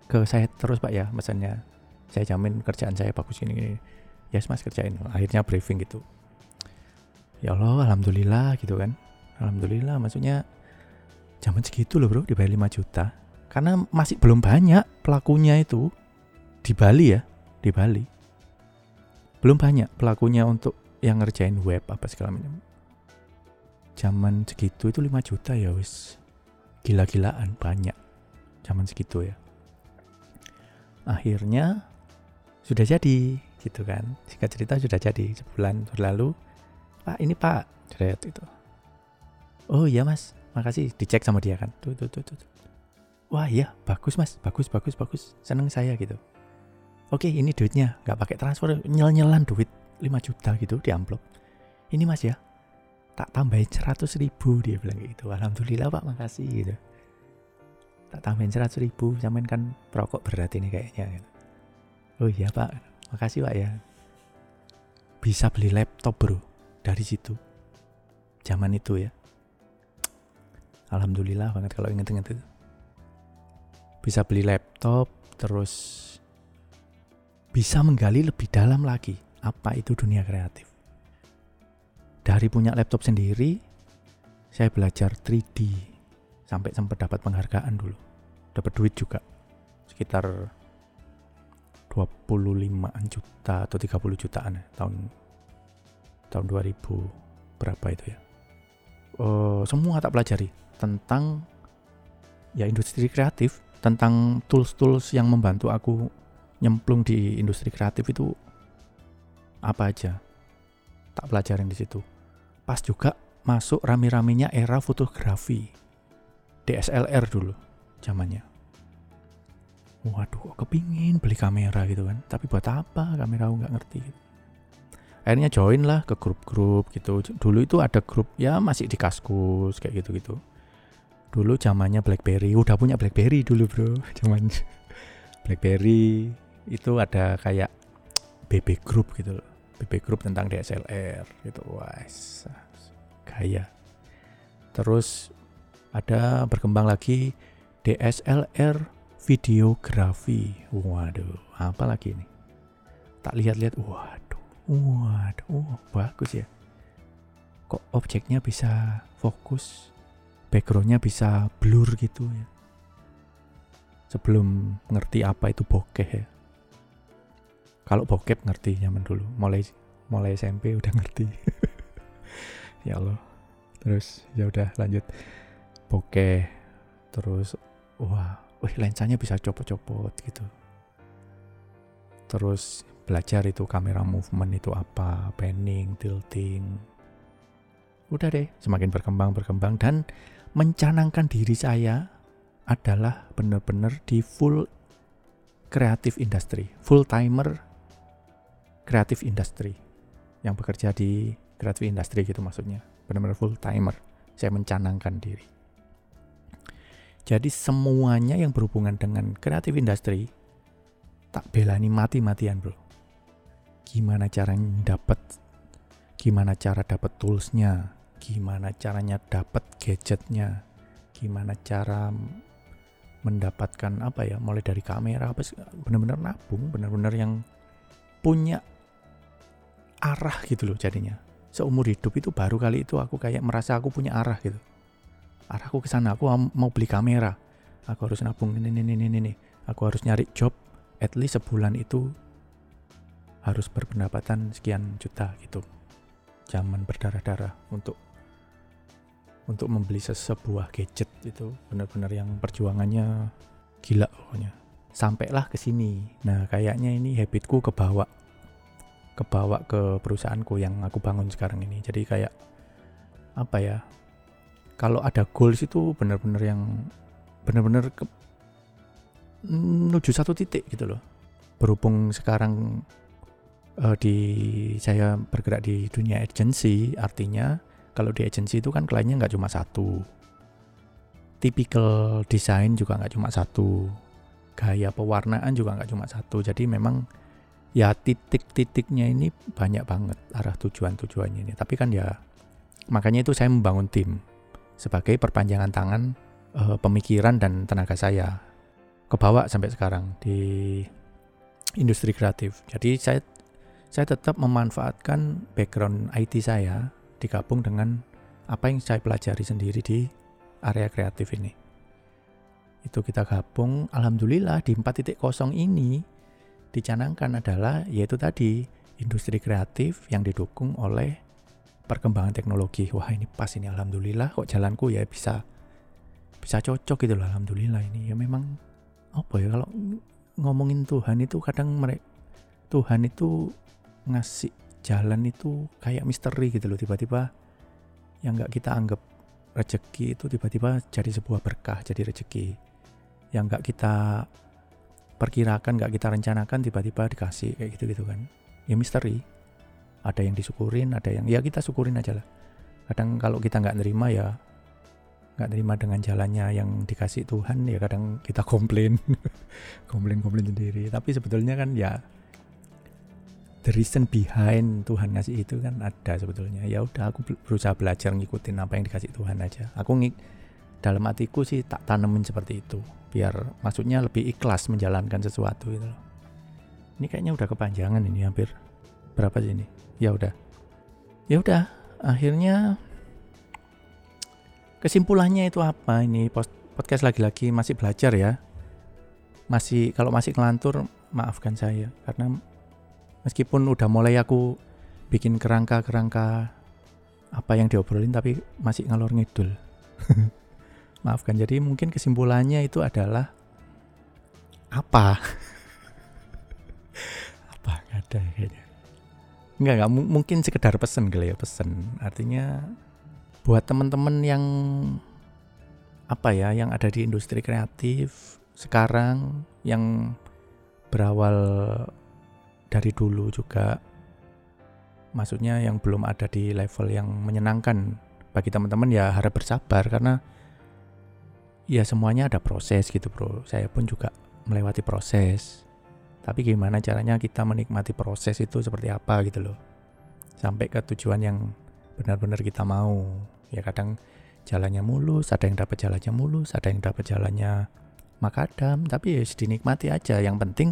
ke saya terus pak ya misalnya. Saya jamin kerjaan saya bagus ini ya yes, mas kerjain. Akhirnya briefing gitu. Ya Allah alhamdulillah gitu kan. Alhamdulillah maksudnya zaman segitu loh bro dibayar 5 juta. Karena masih belum banyak pelakunya itu di Bali ya di Bali. Belum banyak pelakunya untuk yang ngerjain web apa segala macam. Zaman segitu itu 5 juta ya wis gila-gilaan banyak zaman segitu ya. Akhirnya sudah jadi gitu kan. Singkat cerita sudah jadi sebulan berlalu. Pak ini pak Ceret itu. Oh iya mas. Makasih dicek sama dia kan. Tuh tuh tuh, tuh. wah iya bagus mas. Bagus bagus bagus. Seneng saya gitu. Oke ini duitnya. Nggak pakai transfer nyel nyelan duit 5 juta gitu di amplop ini mas ya tak tambahin 100 ribu dia bilang gitu. Alhamdulillah pak makasih gitu. Tak tambahin 100 ribu sampean kan perokok berat ini kayaknya gitu. oh iya pak makasih pak ya. Bisa beli laptop bro dari situ. Zaman itu ya. Alhamdulillah banget kalau inget-inget itu. Bisa beli laptop terus bisa menggali lebih dalam lagi apa itu dunia kreatif dari punya laptop sendiri saya belajar 3D sampai sempat dapat penghargaan dulu. Dapat duit juga. Sekitar 25 juta atau 30 jutaan ya, tahun tahun 2000 berapa itu ya. Uh, semua tak pelajari tentang ya industri kreatif tentang tools-tools yang membantu aku nyemplung di industri kreatif itu apa aja. Tak pelajarin di situ pas juga masuk rame-ramenya era fotografi. DSLR dulu zamannya. Waduh kok kepingin beli kamera gitu kan? Tapi buat apa kamera aku nggak ngerti gitu. akhirnya join lah ke grup-grup gitu. Dulu itu ada grup ya masih di kaskus kayak gitu gitu dulu zamannya BlackBerry udah punya BlackBerry dulu bro. [laughs] Zaman BlackBerry itu ada kayak BB Group gitu loh BB Group tentang DSLR gitu wah gaya terus ada berkembang lagi DSLR videografi. Waduh, apa lagi ini? Tak lihat-lihat, waduh, waduh, oh, bagus ya. Kok objeknya bisa fokus, backgroundnya bisa blur gitu ya. Sebelum ngerti apa itu bokeh ya. Kalau bokep ngerti nyaman dulu, mulai mulai SMP udah ngerti. [laughs] ya Allah. Terus ya udah lanjut bokeh. Terus wah wih lensanya bisa copot-copot gitu terus belajar itu kamera movement itu apa panning tilting udah deh semakin berkembang berkembang dan mencanangkan diri saya adalah benar-benar di full kreatif industry full timer kreatif industry yang bekerja di kreatif industry gitu maksudnya. Benar-benar full timer. Saya mencanangkan diri. Jadi semuanya yang berhubungan dengan kreatif industri tak belani mati-matian bro. Gimana caranya dapat gimana cara dapat toolsnya, gimana caranya dapat gadgetnya, gimana cara mendapatkan apa ya, mulai dari kamera apa benar-benar nabung, benar-benar yang punya arah gitu loh jadinya. Seumur hidup itu baru kali itu aku kayak merasa aku punya arah gitu. Arahku ke sana aku mau beli kamera. Aku harus nabung ini ini ini ini aku harus nyari job at least sebulan itu harus berpendapatan sekian juta gitu. Zaman berdarah-darah untuk untuk membeli sebuah gadget itu benar-benar yang perjuangannya gila pokoknya. Sampailah ke sini. Nah kayaknya ini habitku kebawa kebawa ke perusahaanku yang aku bangun sekarang ini. Jadi kayak apa ya kalau ada goals itu benar-benar yang benar-benar menuju satu titik gitu loh. Berhubung sekarang uh, di saya bergerak di dunia agency artinya kalau di agency itu kan kliennya nggak cuma satu. Tipikal desain juga nggak cuma satu. Gaya pewarnaan juga nggak cuma satu. Jadi memang ya titik-titiknya ini banyak banget arah tujuan-tujuannya ini tapi kan ya makanya itu saya membangun tim sebagai perpanjangan tangan uh, pemikiran dan tenaga saya kebawa sampai sekarang di industri kreatif. Jadi saya saya tetap memanfaatkan background IT saya digabung dengan apa yang saya pelajari sendiri di area kreatif ini. Itu kita gabung, alhamdulillah di 4.0 ini dicanangkan adalah yaitu tadi industri kreatif yang didukung oleh perkembangan teknologi. Wah ini pas ini alhamdulillah kok jalanku ya bisa bisa cocok gitu loh alhamdulillah ini. Ya memang apa ya kalau ngomongin Tuhan itu kadang mereka Tuhan itu ngasih jalan itu kayak misteri gitu loh. Tiba-tiba yang nggak kita anggap rezeki itu tiba-tiba jadi sebuah berkah jadi rezeki. Yang nggak kita perkirakan nggak kita rencanakan tiba-tiba dikasih kayak gitu gitu kan. Ya misteri. Ada yang disyukurin ada yang ya kita syukurin aja lah. Kadang kalau kita nggak nerima ya nggak nerima dengan jalannya yang dikasih Tuhan ya kadang kita komplain. [laughs] Komplain komplain sendiri. Tapi sebetulnya kan ya the reason behind Tuhan ngasih itu kan ada sebetulnya. Ya udah aku berusaha belajar ngikutin apa yang dikasih Tuhan aja. Aku ngik dalam hatiku sih tak tanemin seperti itu biar maksudnya lebih ikhlas menjalankan sesuatu gitu. Ini kayaknya udah kepanjangan ini hampir berapa sih ini? Ya udah. Ya udah akhirnya kesimpulannya itu apa ini? Podcast lagi-lagi masih belajar ya. Masih kalau masih kelantur maafkan saya. Karena meskipun udah mulai aku bikin kerangka-kerangka apa yang diobrolin tapi masih ngalor ngidul [laughs] maafkan jadi mungkin kesimpulannya itu adalah apa? [laughs] Apa? Nggak ada kayaknya. Nggak nggak. Mungkin sekedar pesen kali ya pesen. Artinya buat teman-teman yang apa ya yang ada di industri kreatif sekarang yang berawal dari dulu juga maksudnya yang belum ada di level yang menyenangkan bagi teman-teman ya harap bersabar. Karena ya semuanya ada proses gitu bro. Saya pun juga melewati proses. Tapi gimana caranya kita menikmati proses itu seperti apa gitu loh? Sampai ke tujuan yang benar-benar kita mau. Ya kadang jalannya mulus ada yang dapat jalannya mulus ada yang dapat jalannya makadam. Tapi ya dinikmati aja. Yang penting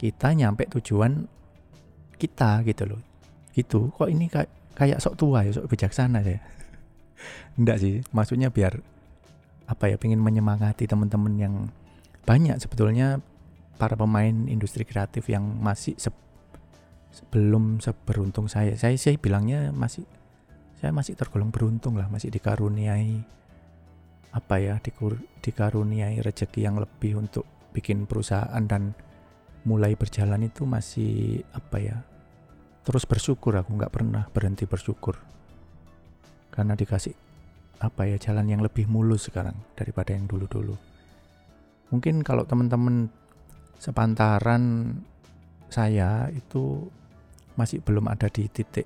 kita nyampe tujuan kita gitu loh. Gitu. Kok ini kayak sok tua ya sok bijaksana [laughs] saya enggak sih. Maksudnya biar apa ya pengen menyemangati teman-teman yang banyak sebetulnya para pemain industri kreatif yang masih se sebelum seberuntung saya. Saya sih bilangnya masih saya masih tergolong beruntung lah masih dikaruniai apa ya dikur, dikaruniai rezeki yang lebih untuk bikin perusahaan dan mulai berjalan itu masih apa ya terus bersyukur. Aku nggak pernah berhenti bersyukur. Karena dikasih apa ya jalan yang lebih mulus sekarang daripada yang dulu-dulu. Mungkin kalau teman-teman sepantaran saya itu masih belum ada di titik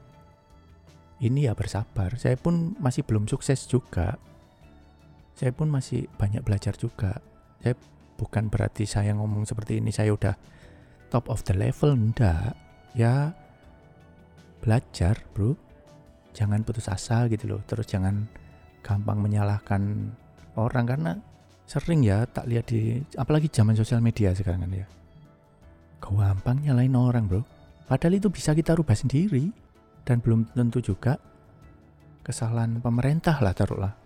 ini ya bersabar. Saya pun masih belum sukses juga. Saya pun masih banyak belajar juga. Saya bukan berarti saya ngomong seperti ini saya udah top of the level enggak. Ya belajar, Bro. Jangan putus asa gitu loh. Terus jangan gampang menyalahkan orang karena sering ya tak lihat di apalagi zaman sosial media sekarang kan ya. Gampang nyalain orang bro. Padahal itu bisa kita rubah sendiri. Dan belum tentu juga kesalahan pemerintah lah taruhlah.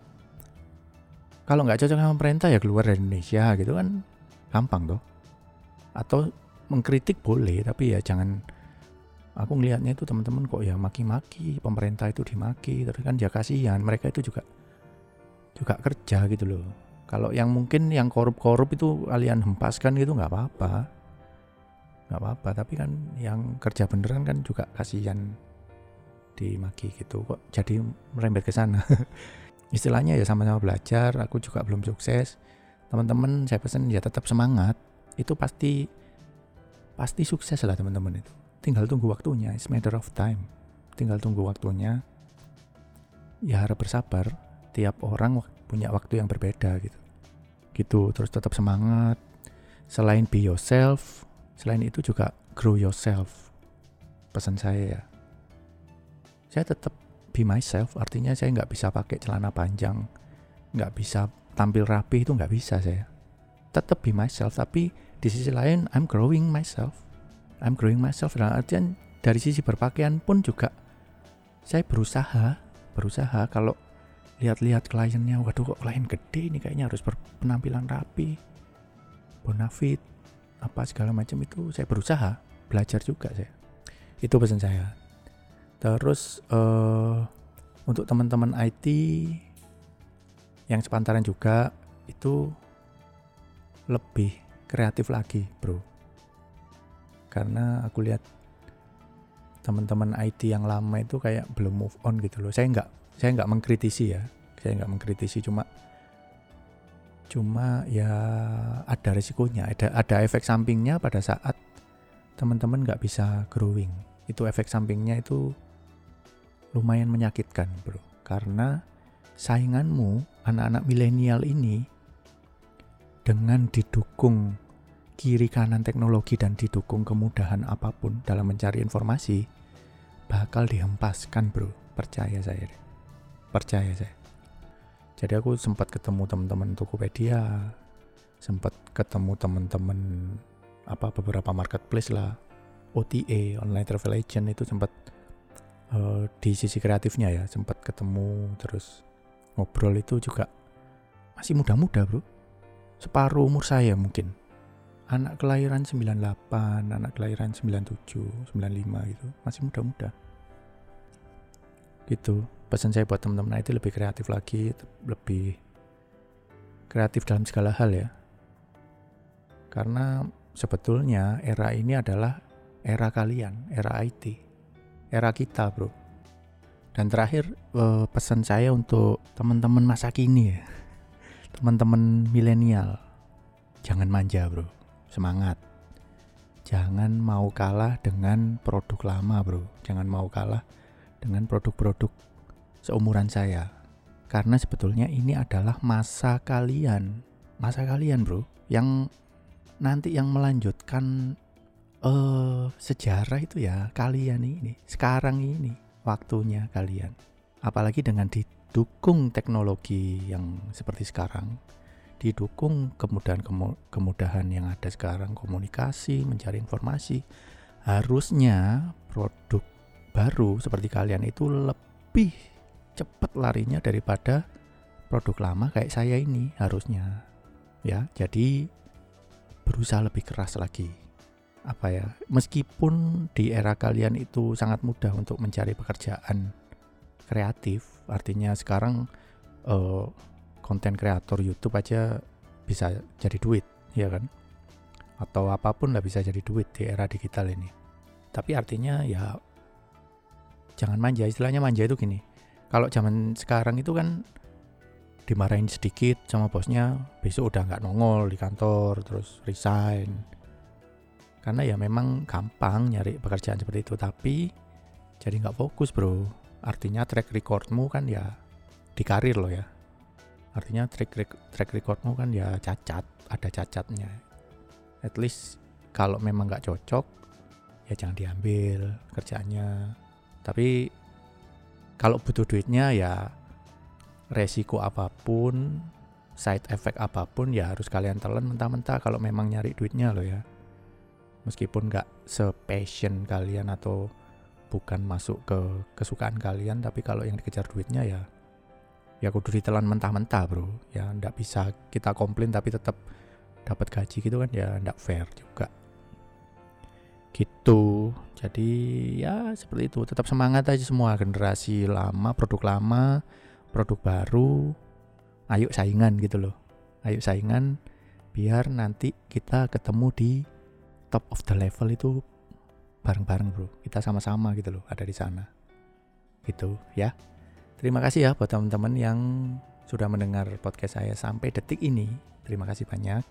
Kalau nggak cocok sama pemerintah ya keluar dari Indonesia gitu kan gampang tuh atau mengkritik boleh tapi ya jangan. Aku ngelihatnya itu teman-teman kok ya maki-maki pemerintah itu dimaki terus kan ya kasihan mereka itu juga juga kerja gitu loh. Kalau yang mungkin yang korup-korup itu kalian hempaskan gitu nggak apa-apa. Nggak apa-apa tapi kan yang kerja beneran kan juga kasihan dimaki gitu. Kok jadi merembet ke sana? [laughs] Istilahnya ya sama-sama belajar aku juga belum sukses. Teman-teman saya pesan ya tetap semangat. Itu pasti pasti sukses lah teman-teman itu. Tinggal tunggu waktunya it's matter of time. Tinggal tunggu waktunya. Ya harap bersabar tiap orang punya waktu yang berbeda gitu. Gitu terus tetap semangat. Selain be yourself selain itu juga grow yourself. Pesan saya ya. Saya tetap be myself artinya saya nggak bisa pakai celana panjang nggak bisa tampil rapi itu nggak bisa saya. Tetap be myself tapi di sisi lain I'm growing myself. I'm growing myself dan artian dari sisi berpakaian pun juga saya berusaha berusaha kalau lihat-lihat kliennya waduh kok klien gede ini kayaknya harus berpenampilan rapi bonafit apa segala macam itu. Saya berusaha belajar juga saya. Itu pesan saya. Terus uh, untuk teman-teman IT yang sepantaran juga itu lebih kreatif lagi bro. Karena aku lihat teman-teman IT yang lama itu kayak belum move on gitu loh. Saya nggak saya nggak mengkritisi ya. Saya nggak mengkritisi cuma cuma ya ada resikonya ada ada efek sampingnya pada saat teman-teman nggak bisa growing. Itu efek sampingnya itu lumayan menyakitkan bro. Karena sainganmu anak-anak milenial ini dengan didukung kiri kanan teknologi dan didukung kemudahan apa pun dalam mencari informasi bakal dihempaskan bro. Percaya saya percaya saya jadi aku sempat ketemu teman-teman Tokopedia sempat ketemu teman-teman apa beberapa marketplace lah. OTA online travel agent itu sempat uh, di sisi kreatifnya ya sempat ketemu terus ngobrol itu juga masih muda-muda bro. Separuh umur saya mungkin. Anak kelahiran 98 anak kelahiran 97 95 gitu masih muda-muda. Gitu pesan saya buat teman-teman itu lebih kreatif lagi lebih kreatif dalam segala hal ya. Karena sebetulnya era ini adalah era kalian era IT era kita bro. Dan terakhir eh, pesan saya untuk teman-teman masa kini ya [laughs] teman-teman milenial jangan manja bro. Semangat. Jangan mau kalah dengan produk lama bro. Jangan mau kalah dengan produk-produk seumuran saya. Karena sebetulnya ini adalah masa kalian, masa kalian bro, yang nanti yang melanjutkan uh, sejarah itu ya kalian ini, sekarang ini waktunya kalian. Apalagi dengan didukung teknologi yang seperti sekarang, didukung kemudahan-kemudahan yang ada sekarang, komunikasi, mencari informasi, harusnya produk baru seperti kalian itu lebih cepat larinya daripada produk lama kayak saya ini harusnya. Ya jadi berusaha lebih keras lagi. Apa ya meskipun di era kalian itu sangat mudah untuk mencari pekerjaan kreatif artinya sekarang uh, konten kreator YouTube aja bisa jadi duit ya kan? Atau apa pun lah bisa jadi duit di era digital ini. Tapi artinya ya jangan manja istilahnya manja itu gini kalau zaman sekarang itu kan dimarahin sedikit sama bosnya besok udah nggak nongol di kantor terus resign. Karena ya memang gampang nyari pekerjaan seperti itu tapi jadi nggak fokus bro. Artinya track recordmu kan ya di karir loh ya. Artinya track track recordmu kan ya cacat ada cacatnya. At least kalau memang nggak cocok ya jangan diambil kerjaannya. Tapi kalau butuh duitnya ya resiko apa pun side effect apa pun ya harus kalian telan mentah-mentah kalau memang nyari duitnya loh ya. Meskipun nggak sepassion kalian atau bukan masuk ke kesukaan kalian tapi kalau yang dikejar duitnya ya ya kudu ditelan mentah-mentah bro. Ya ndak bisa kita komplain tapi tetap dapat gaji gitu kan ya ndak fair juga gitu. Jadi ya seperti itu. Tetap semangat aja semua generasi lama produk lama produk baru. Ayo saingan gitu loh. Ayo saingan biar nanti kita ketemu di top of the level itu bareng-bareng bro. Kita sama-sama gitu loh ada di sana. Gitu ya. Terima kasih ya buat teman-teman yang sudah mendengar podcast saya sampai detik ini. Terima kasih banyak.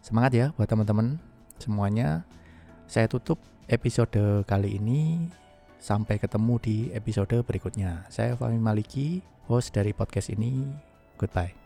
Semangat ya buat teman-teman semuanya saya tutup episode kali ini. Sampai ketemu di episode berikutnya. Saya Fahmi Maliki, host dari podcast ini. Goodbye.